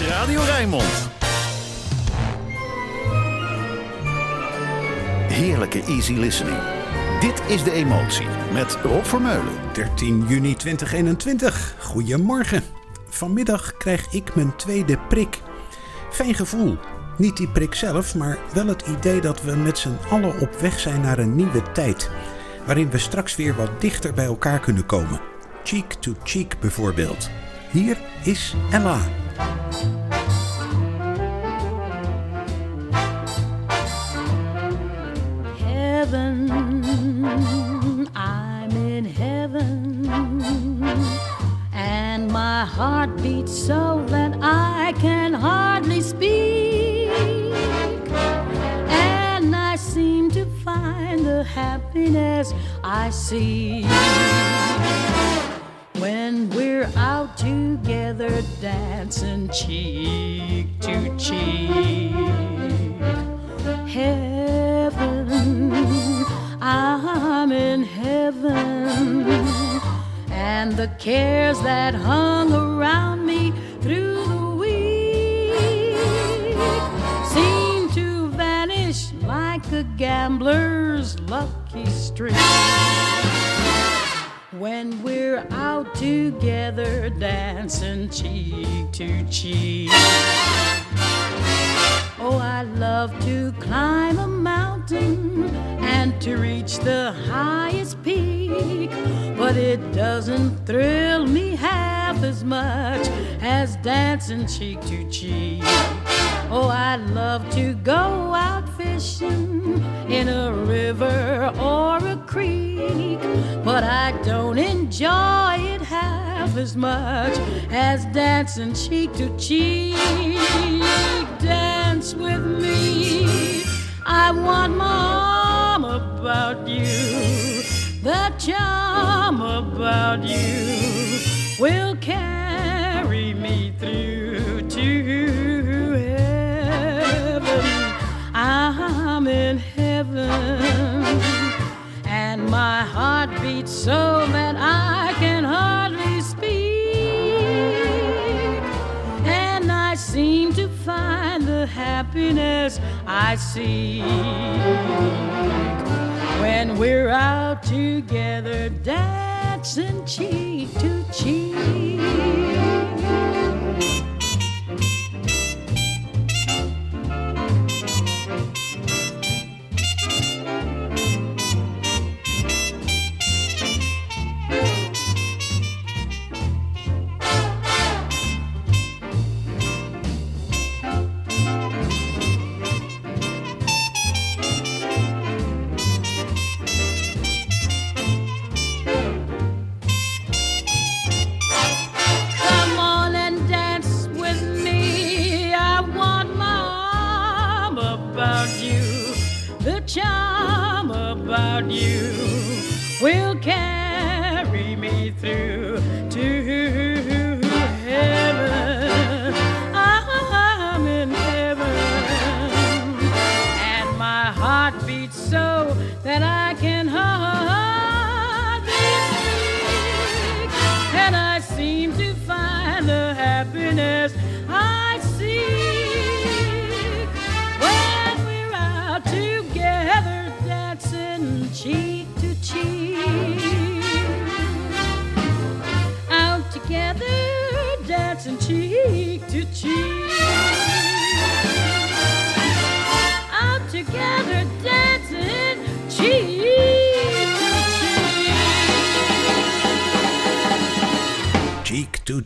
is Radio Rijnmond. Heerlijke easy listening. Dit is De Emotie met Rob Vermeulen. 13 juni 2021. Goedemorgen. Vanmiddag krijg ik mijn tweede prik. Fijn gevoel. Niet die prik zelf, maar wel het idee dat we met z'n allen op weg zijn naar een nieuwe tijd. Waarin we straks weer wat dichter bij elkaar kunnen komen. Cheek to cheek bijvoorbeeld. Hier is Ella. Heaven, I'm in heaven, and my heart beats so that I can hardly speak, and I seem to find the happiness I see when we're out together dancing cheek to cheek. Heaven, I'm in heaven, and the cares that hung around me through the week seem to vanish like a gambler's lucky streak when we're out together dancing cheek to cheek. Oh, I love to climb a mountain and to reach the highest peak, but it doesn't thrill me half as much as dancing cheek to cheek. Oh, I love to go out fishing in a river or a creek, but I don't enjoy it half as much as dancing cheek to cheek. Dance with me. I want my arm about you. The charm about you will carry me through to In heaven, and my heart beats so that I can hardly speak. And I seem to find the happiness I seek when we're out together dancing cheek to cheek.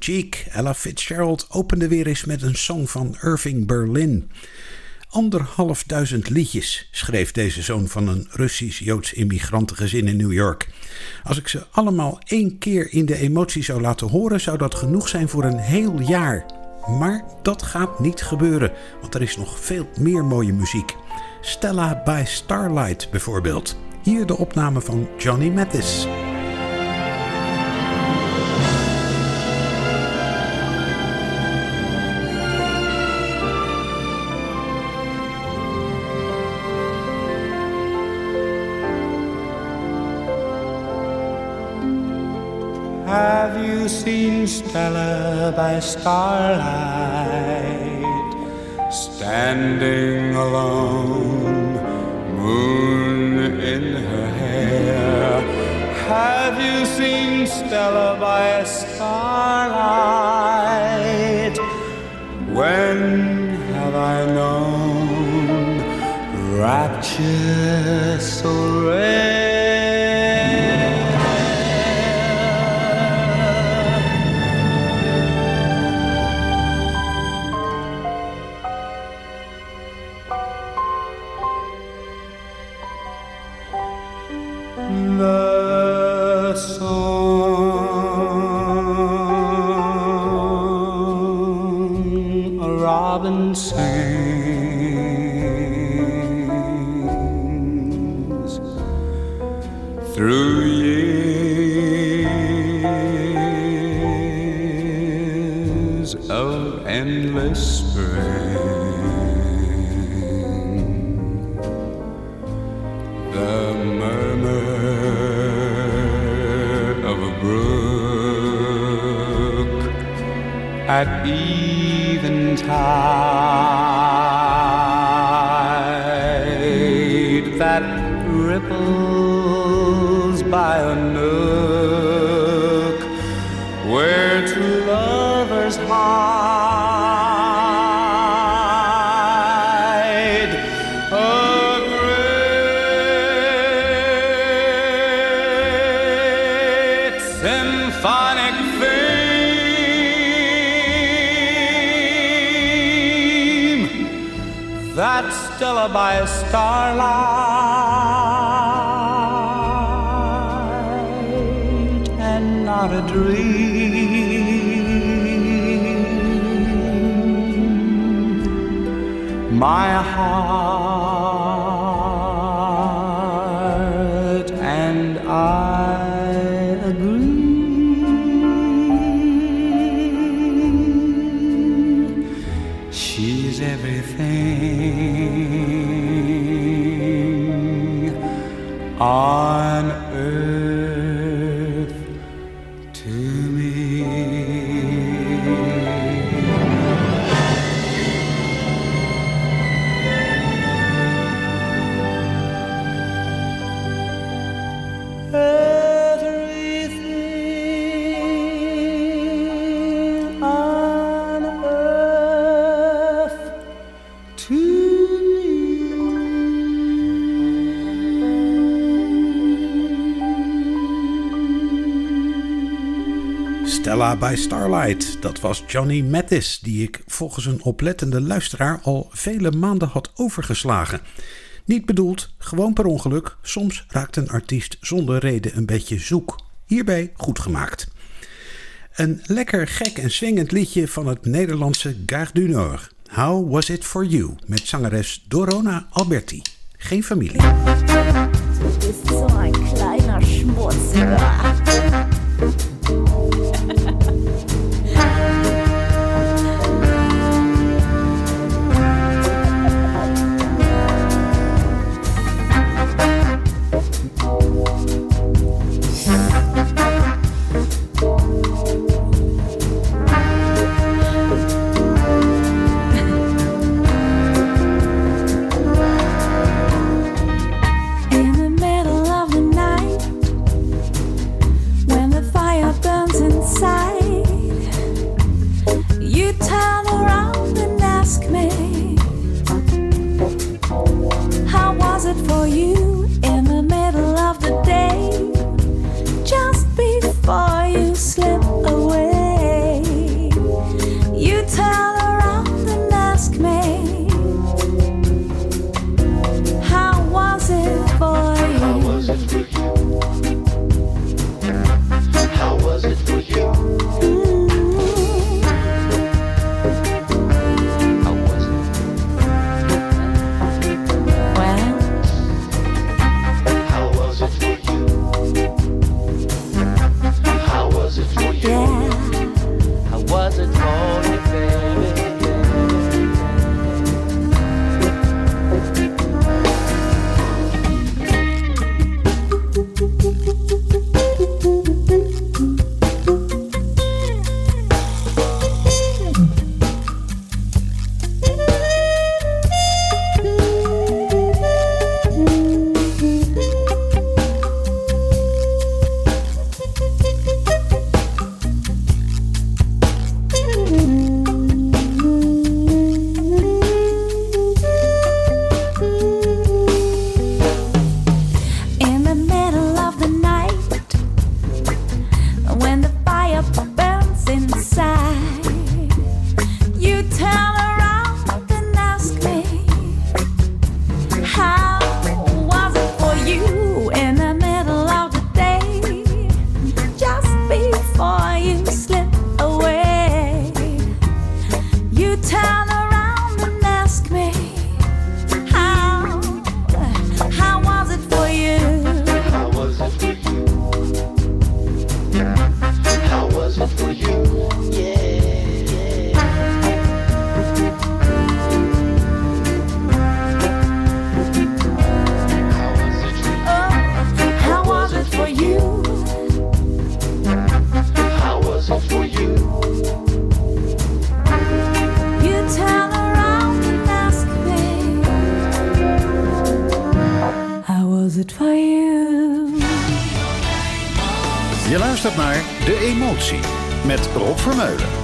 Cheek. Ella Fitzgerald opende weer eens met een song van Irving Berlin. Anderhalf duizend liedjes schreef deze zoon van een Russisch-Joods immigrantengezin in New York. Als ik ze allemaal één keer in de emotie zou laten horen, zou dat genoeg zijn voor een heel jaar. Maar dat gaat niet gebeuren, want er is nog veel meer mooie muziek. Stella by Starlight bijvoorbeeld. Hier de opname van Johnny Mathis. Seen Stella by starlight? standing alone, moon in her hair. Have you seen Stella by starlight? When have I known rapture so rare? At eventide that ripples by a nook Stella by Starlight, dat was Johnny Mathis, die ik volgens een oplettende luisteraar al vele maanden had overgeslagen. Niet bedoeld, gewoon per ongeluk, soms raakt een artiest zonder reden een beetje zoek. Hierbij goed gemaakt. Een lekker gek en swingend liedje van het Nederlandse Gare du Nord. How Was It For You met zangeres Dorona Alberti. Geen familie. Bist so ein kleiner. Met Rob Vermeulen.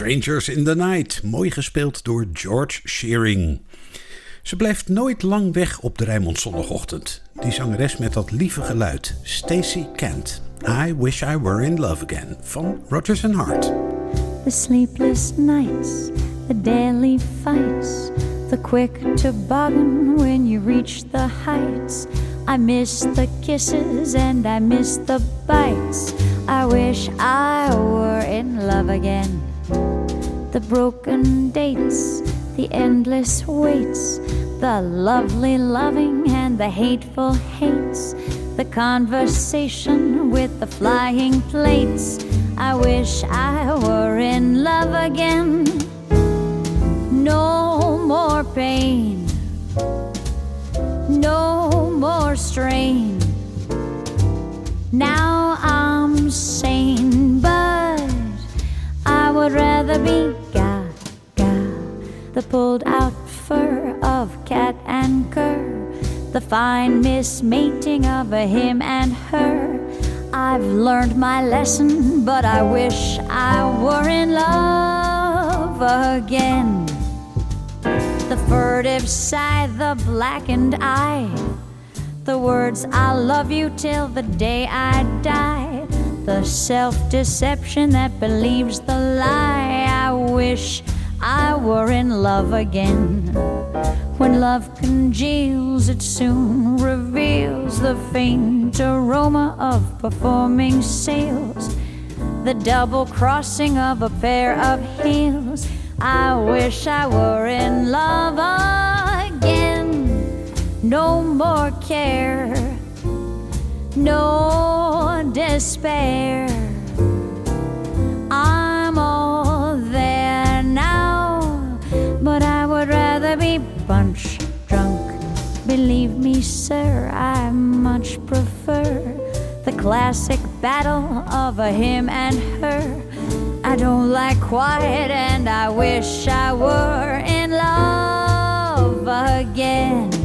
Strangers in the Night, mooi gespeeld door George Shearing. Ze blijft nooit lang weg op de Rijnmond zondagochtend. Die zangeres met dat lieve geluid, Stacey Kent. I Wish I Were in Love Again van Rodgers and Hart. The sleepless nights, the daily fights, the quick toboggan when you reach the heights. I miss the kisses and I miss the bites. I wish I were in love again. The broken dates, the endless waits, the lovely loving and the hateful hates, the conversation with the flying plates. I wish I were in love again. No more pain, no more strain. Now I'm sane, but I would rather be the pulled out fur of cat and cur, the fine mismating of a him and her. I've learned my lesson, but I wish I were in love again. The furtive sigh, the blackened eye, the words I love you till the day I die, the self deception that believes the lie. I wish I were in love again. When love congeals, it soon reveals the faint aroma of performing sales, the double crossing of a pair of heels. I wish I were in love again. No more care, no despair. Classic battle of a him and her. I don't like quiet, and I wish I were in love again.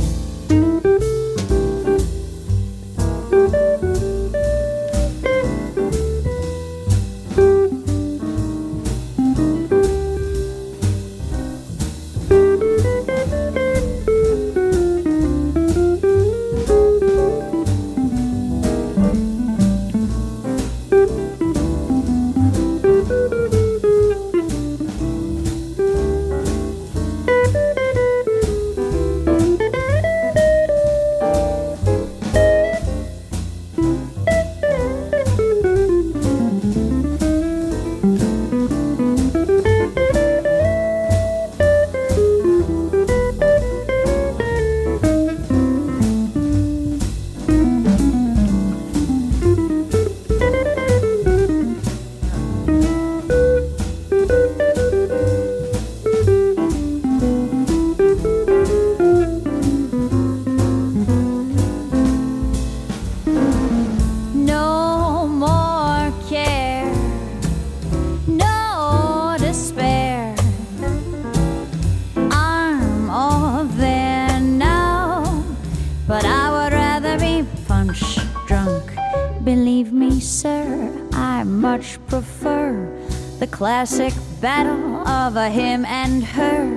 Classic battle of a him and her.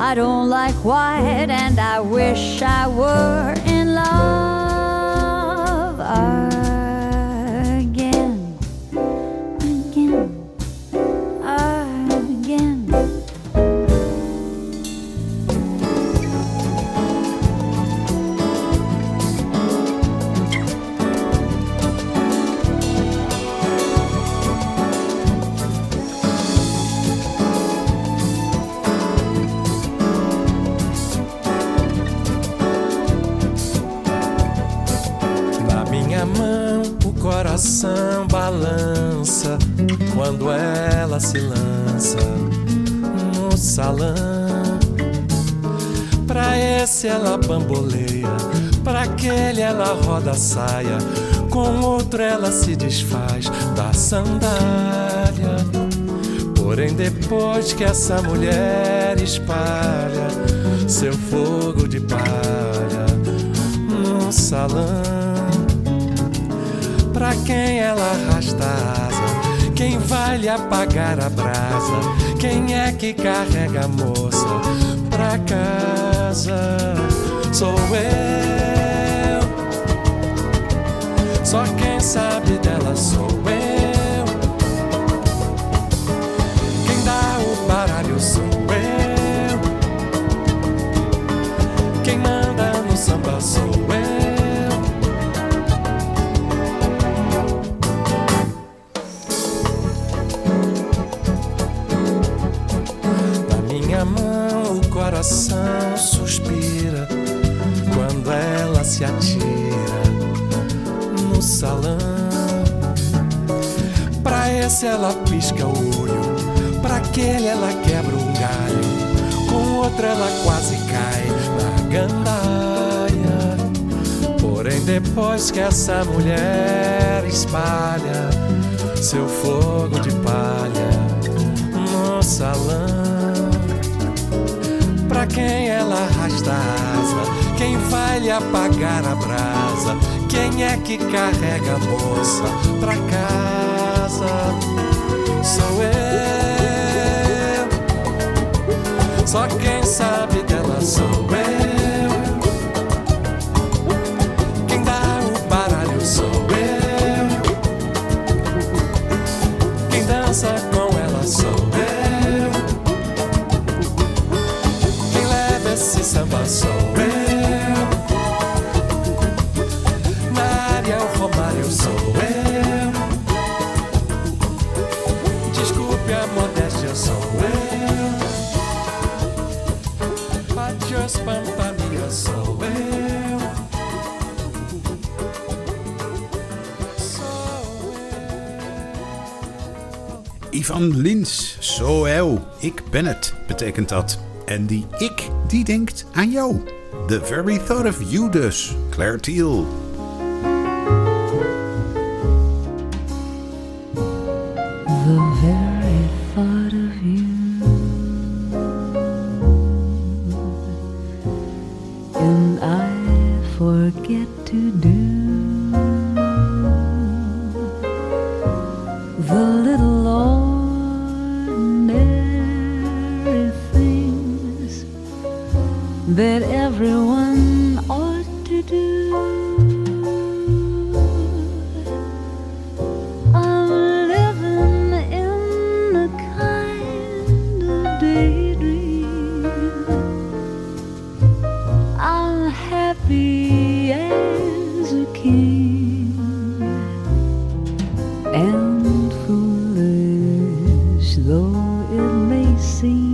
I don't like white, and I wish I were in love again, ela roda a saia, com outro ela se desfaz da sandália. Porém, depois que essa mulher espalha seu fogo de palha no salão. Pra quem ela arrasta a asa, quem vai lhe apagar a brasa, quem é que carrega a moça pra casa? Sou eu. Só quem sabe dela sou eu. Quem dá o baralho sou eu. Quem manda no samba sou eu. Da minha mão o coração salão. Pra esse ela pisca o olho, pra aquele ela quebra um galho, com outro ela quase cai na gandaia. Porém, depois que essa mulher espalha seu fogo de palha no salão. Pra quem ela arrasta asa, quem vai apagar a brasa, quem é que carrega a moça pra casa? Sou eu. Só quem sabe dela sou eu. Quem dá o baralho sou eu. Quem dança van Lins. Soel, ik ben het, betekent dat. En die ik, die denkt aan jou. The very thought of you dus, Claire Thiel. see.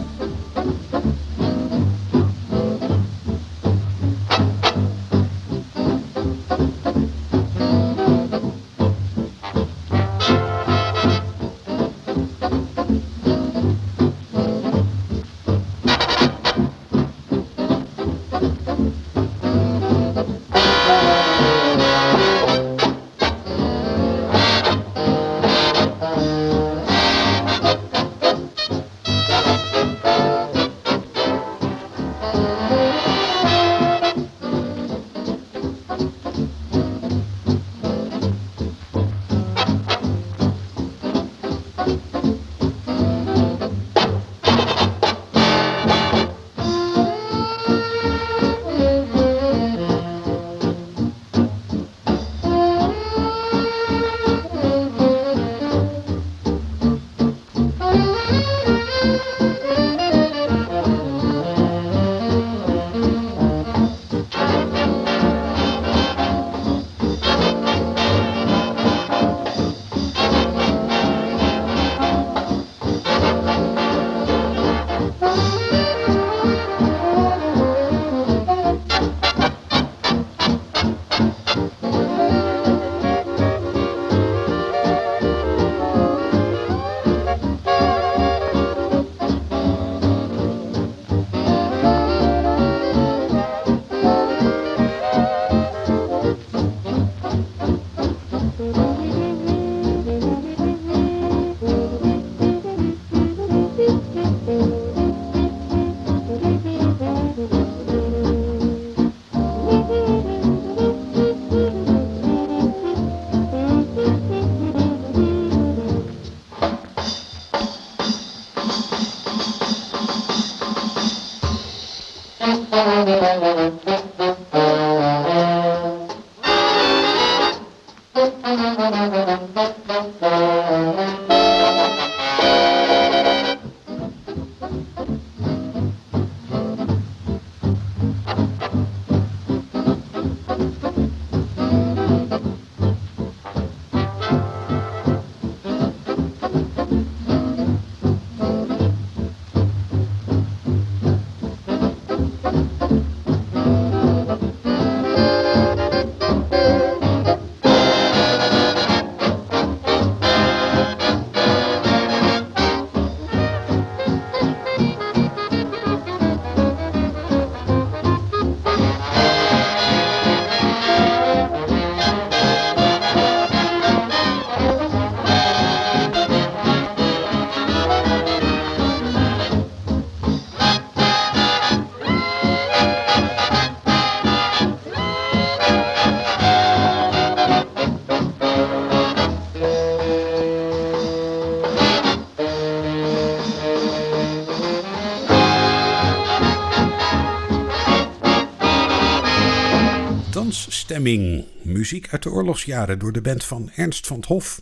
Muziek uit de oorlogsjaren door de band van Ernst van 't Hof.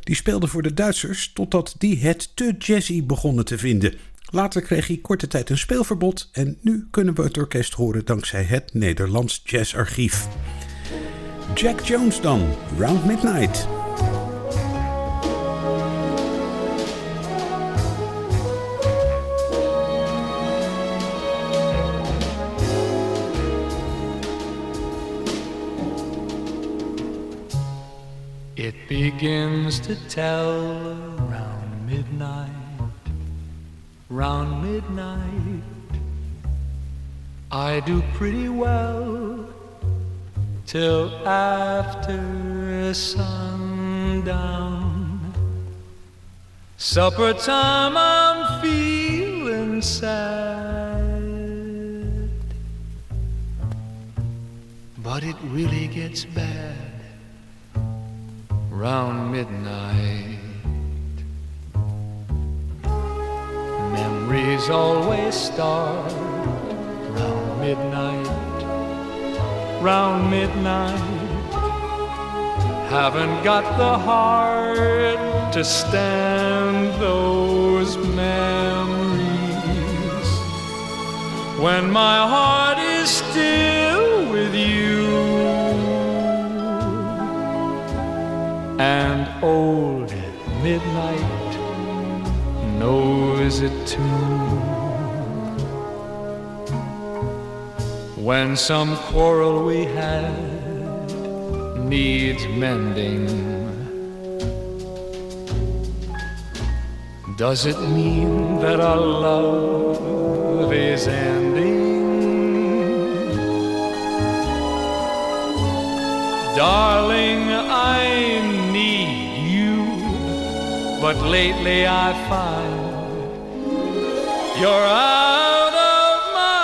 Die speelde voor de Duitsers totdat die het te jazzy begonnen te vinden. Later kreeg hij korte tijd een speelverbod en nu kunnen we het orkest horen dankzij het Nederlands Jazzarchief. Jack Jones dan, Round Midnight. It begins to tell round midnight, round midnight. I do pretty well till after sundown. Supper time, I'm feeling sad, but it really gets bad round midnight. Memories always start round midnight, round midnight. Haven't got the heart to stand those memories when my heart is still and old midnight knows it too. When some quarrel we had needs mending, does it mean that our love is ending? Darling, I need you, but lately I find you're out of my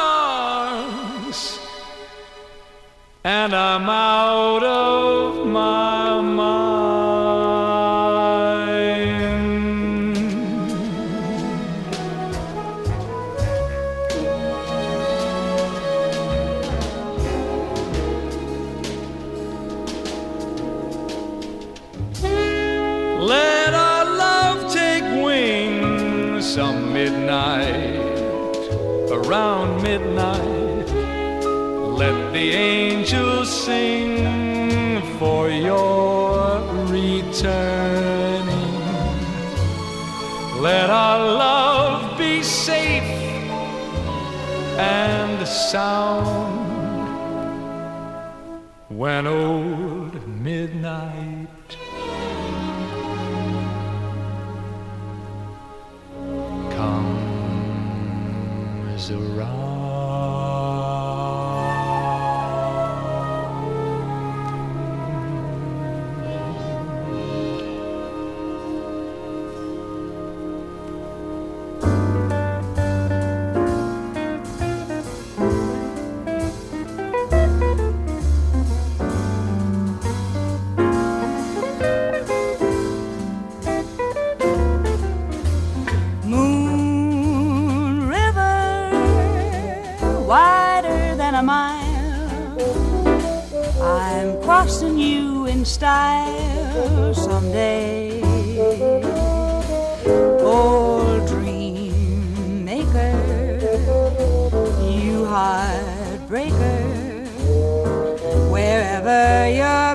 arms, and I'm out of my midnight, around midnight. Let the angels sing for your returning. Let our love be safe and sound when old midnight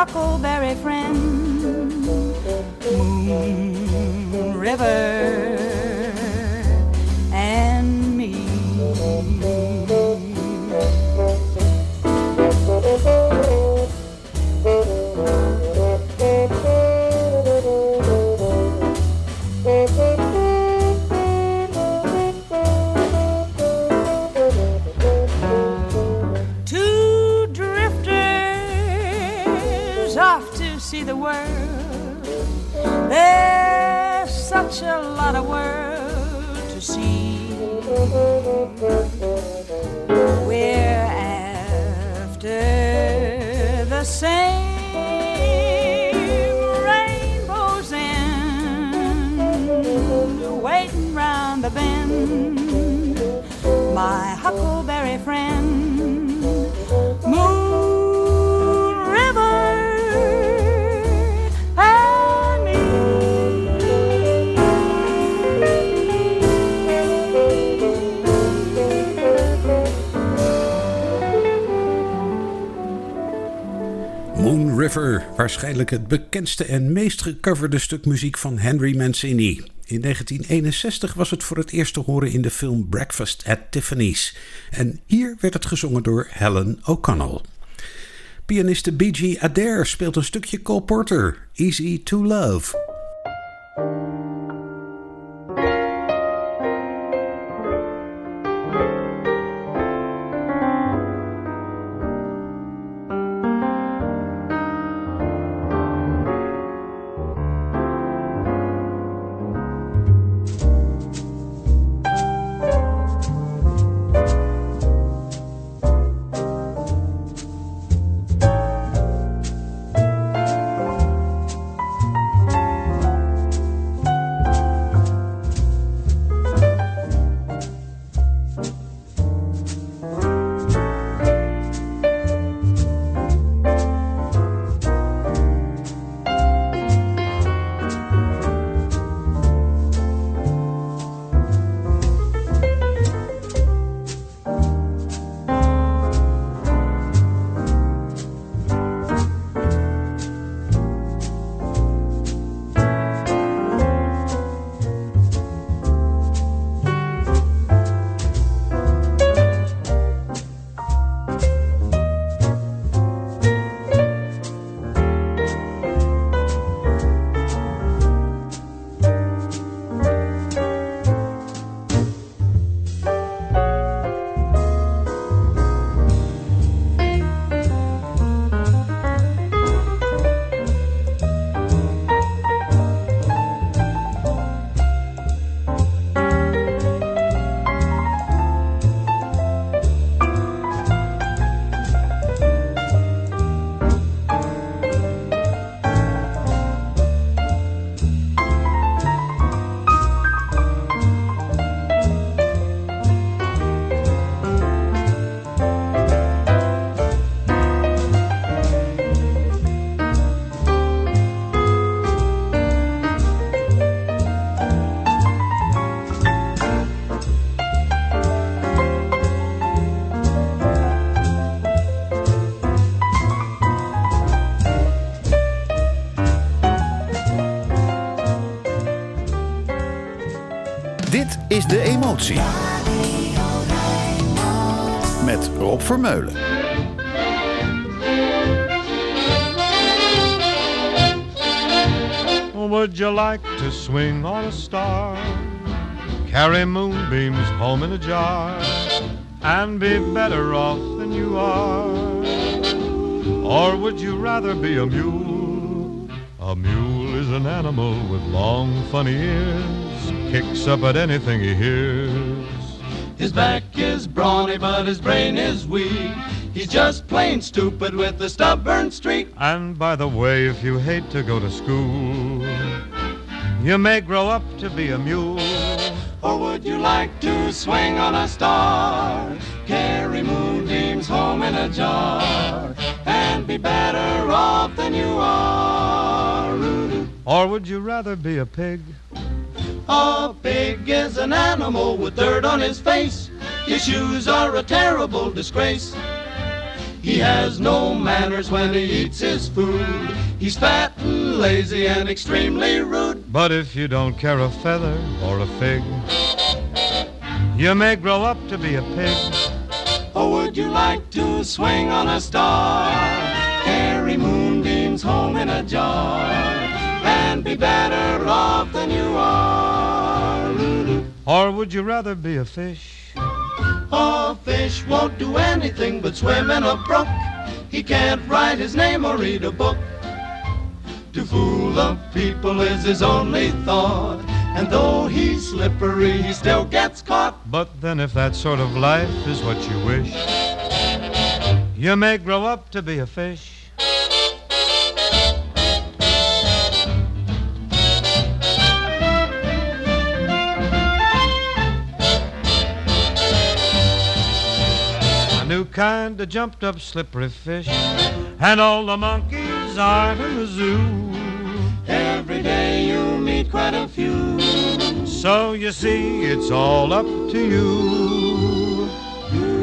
huckleberry friend. Moon River waarschijnlijk het bekendste en meest gecoverde stuk muziek van Henry Mancini. In 1961 was het voor het eerst te horen in de film Breakfast at Tiffany's. En hier werd het gezongen door Helen O'Connell. Pianiste B.G. Adair speelt een stukje Cole Porter, Easy to Love. Emotie. Met Rob Vermeulen. Would you like to swing on a star? Carry moonbeams home in a jar and be better off than you are? Or would you rather be a mule? A mule is an animal with long, funny ears, kicks up at anything he hears. His back is brawny, but his brain is weak. He's just plain stupid with a stubborn streak. And by the way, if you hate to go to school, you may grow up to be a mule. Or would you like to swing on a star? Carry moonbeams home in a jar and be better off than you are. Or would you rather be a pig? A pig is an animal with dirt on his face. His shoes are a terrible disgrace. He has no manners when he eats his food. He's fat and lazy and extremely rude. But if you don't care a feather or a fig, you may grow up to be a pig. Or would you like to swing on a star? Carry moonbeams home in a jar and be better off than you are. Or would you rather be a fish? A fish won't do anything but swim in a brook. He can't write his name or read a book. To fool the people is his only thought. And though he's slippery, he still gets caught. But then, if that sort of life is what you wish, you may grow up to be a fish. New kind of jumped up slippery fish, and all the monkeys aren't in the zoo. Every day you meet quite a few. So you see, it's all up to you.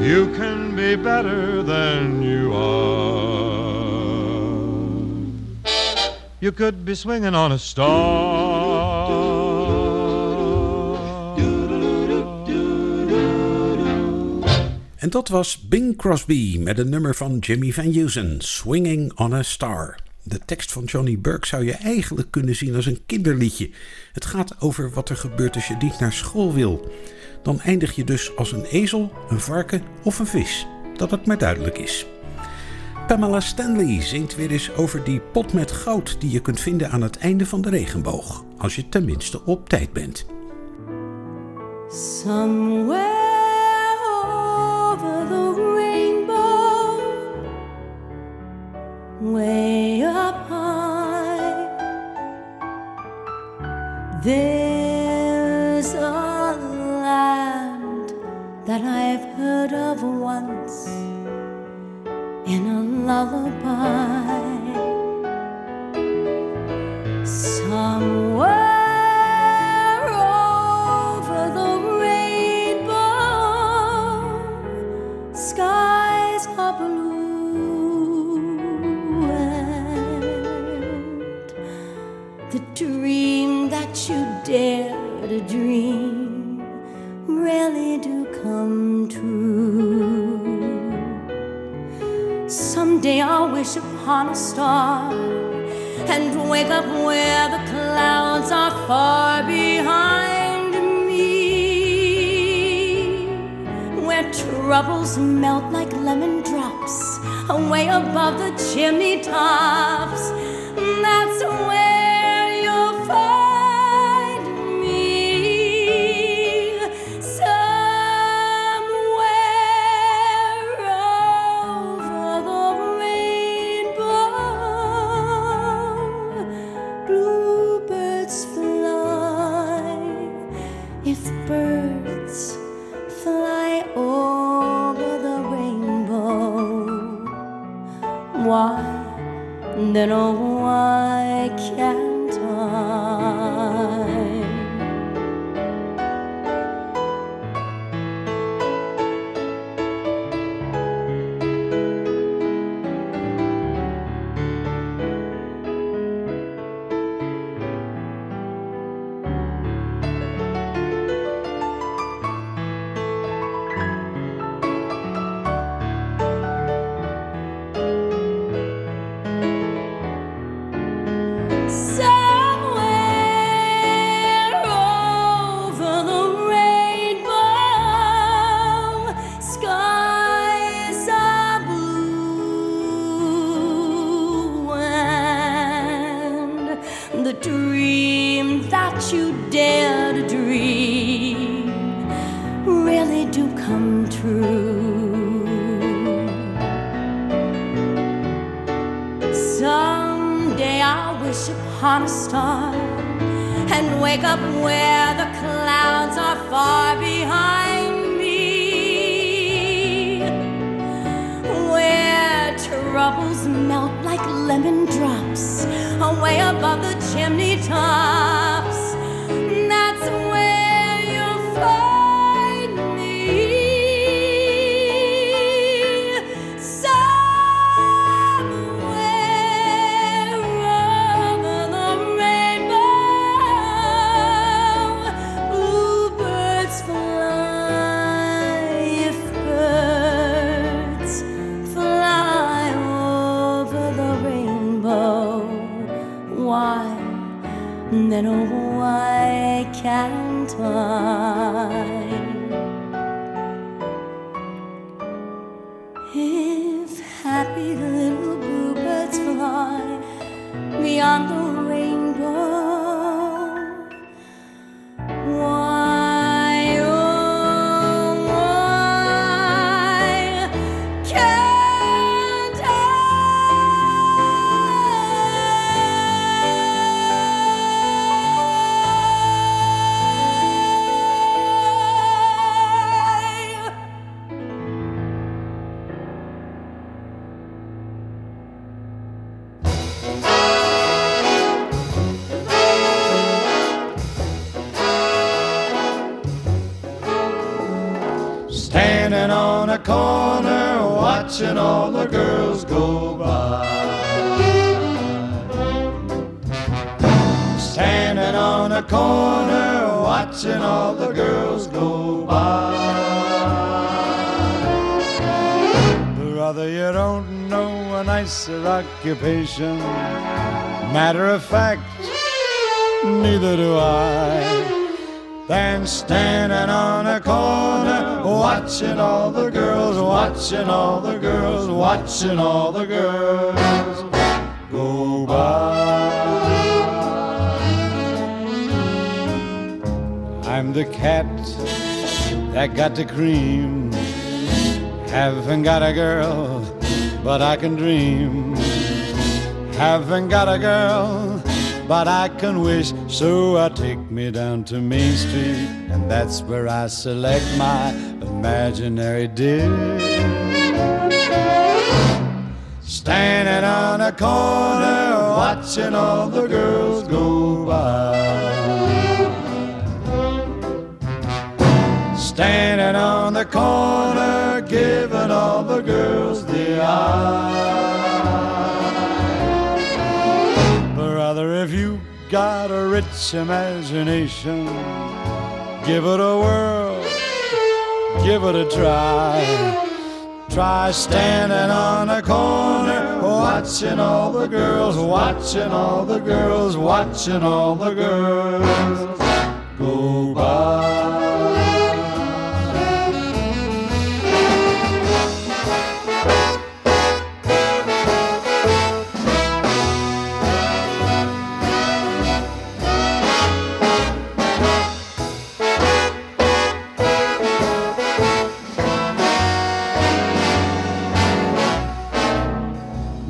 You can be better than you are. You could be swinging on a star. En dat was Bing Crosby met een nummer van Jimmy Van Heusen, Swinging on a Star. De tekst van Johnny Burke zou je eigenlijk kunnen zien als een kinderliedje. Het gaat over wat er gebeurt als je niet naar school wil. Dan eindig je dus als een ezel, een varken of een vis. Dat het maar duidelijk is. Pamela Stanley zingt weer eens over die pot met goud die je kunt vinden aan het einde van de regenboog. Als je tenminste op tijd bent. Somewhere way up high, there's a land that I've heard of once in a lullaby. Why then oh why can't I? If happy little bluebirds fly, beyond the rainbow. Watching all the girls, watching all the girls, watching all the girls go by. I'm the cat that got the cream. Haven't got a girl, but I can dream. Haven't got a girl, but I can wish. So I take me down to Main Street, and that's where I select my imaginary dish. Standing on a corner, watching all the girls go by. Standing on the corner, giving all the girls the eye. Brother, if you got a rich imagination, give it a whirl, give it a try. Try standing on a corner, watching all the girls, watching all the girls, watching all the girls go by.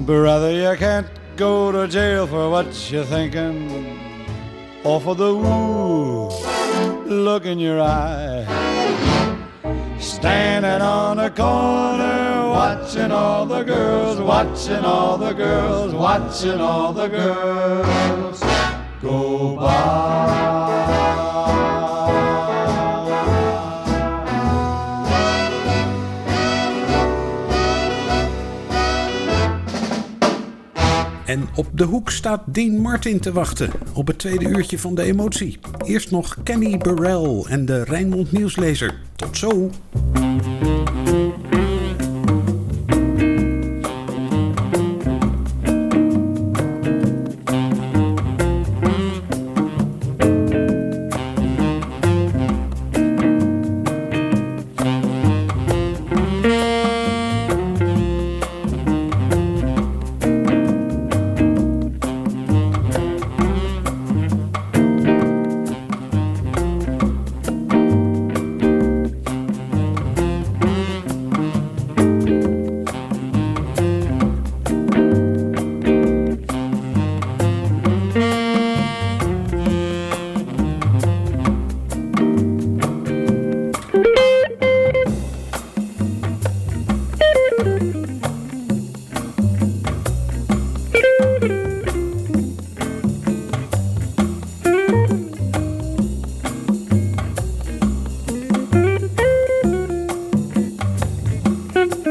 Brother, you can't go to jail for what you're thinking, or for the woo look in your eye. Standing on a corner, watching all the girls, watching all the girls, watching all the girls go by. En op de hoek staat Dean Martin te wachten op het tweede uurtje van de emotie. Eerst nog Kenny Burrell en de Rijnmond Nieuwslezer. Tot zo!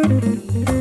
Música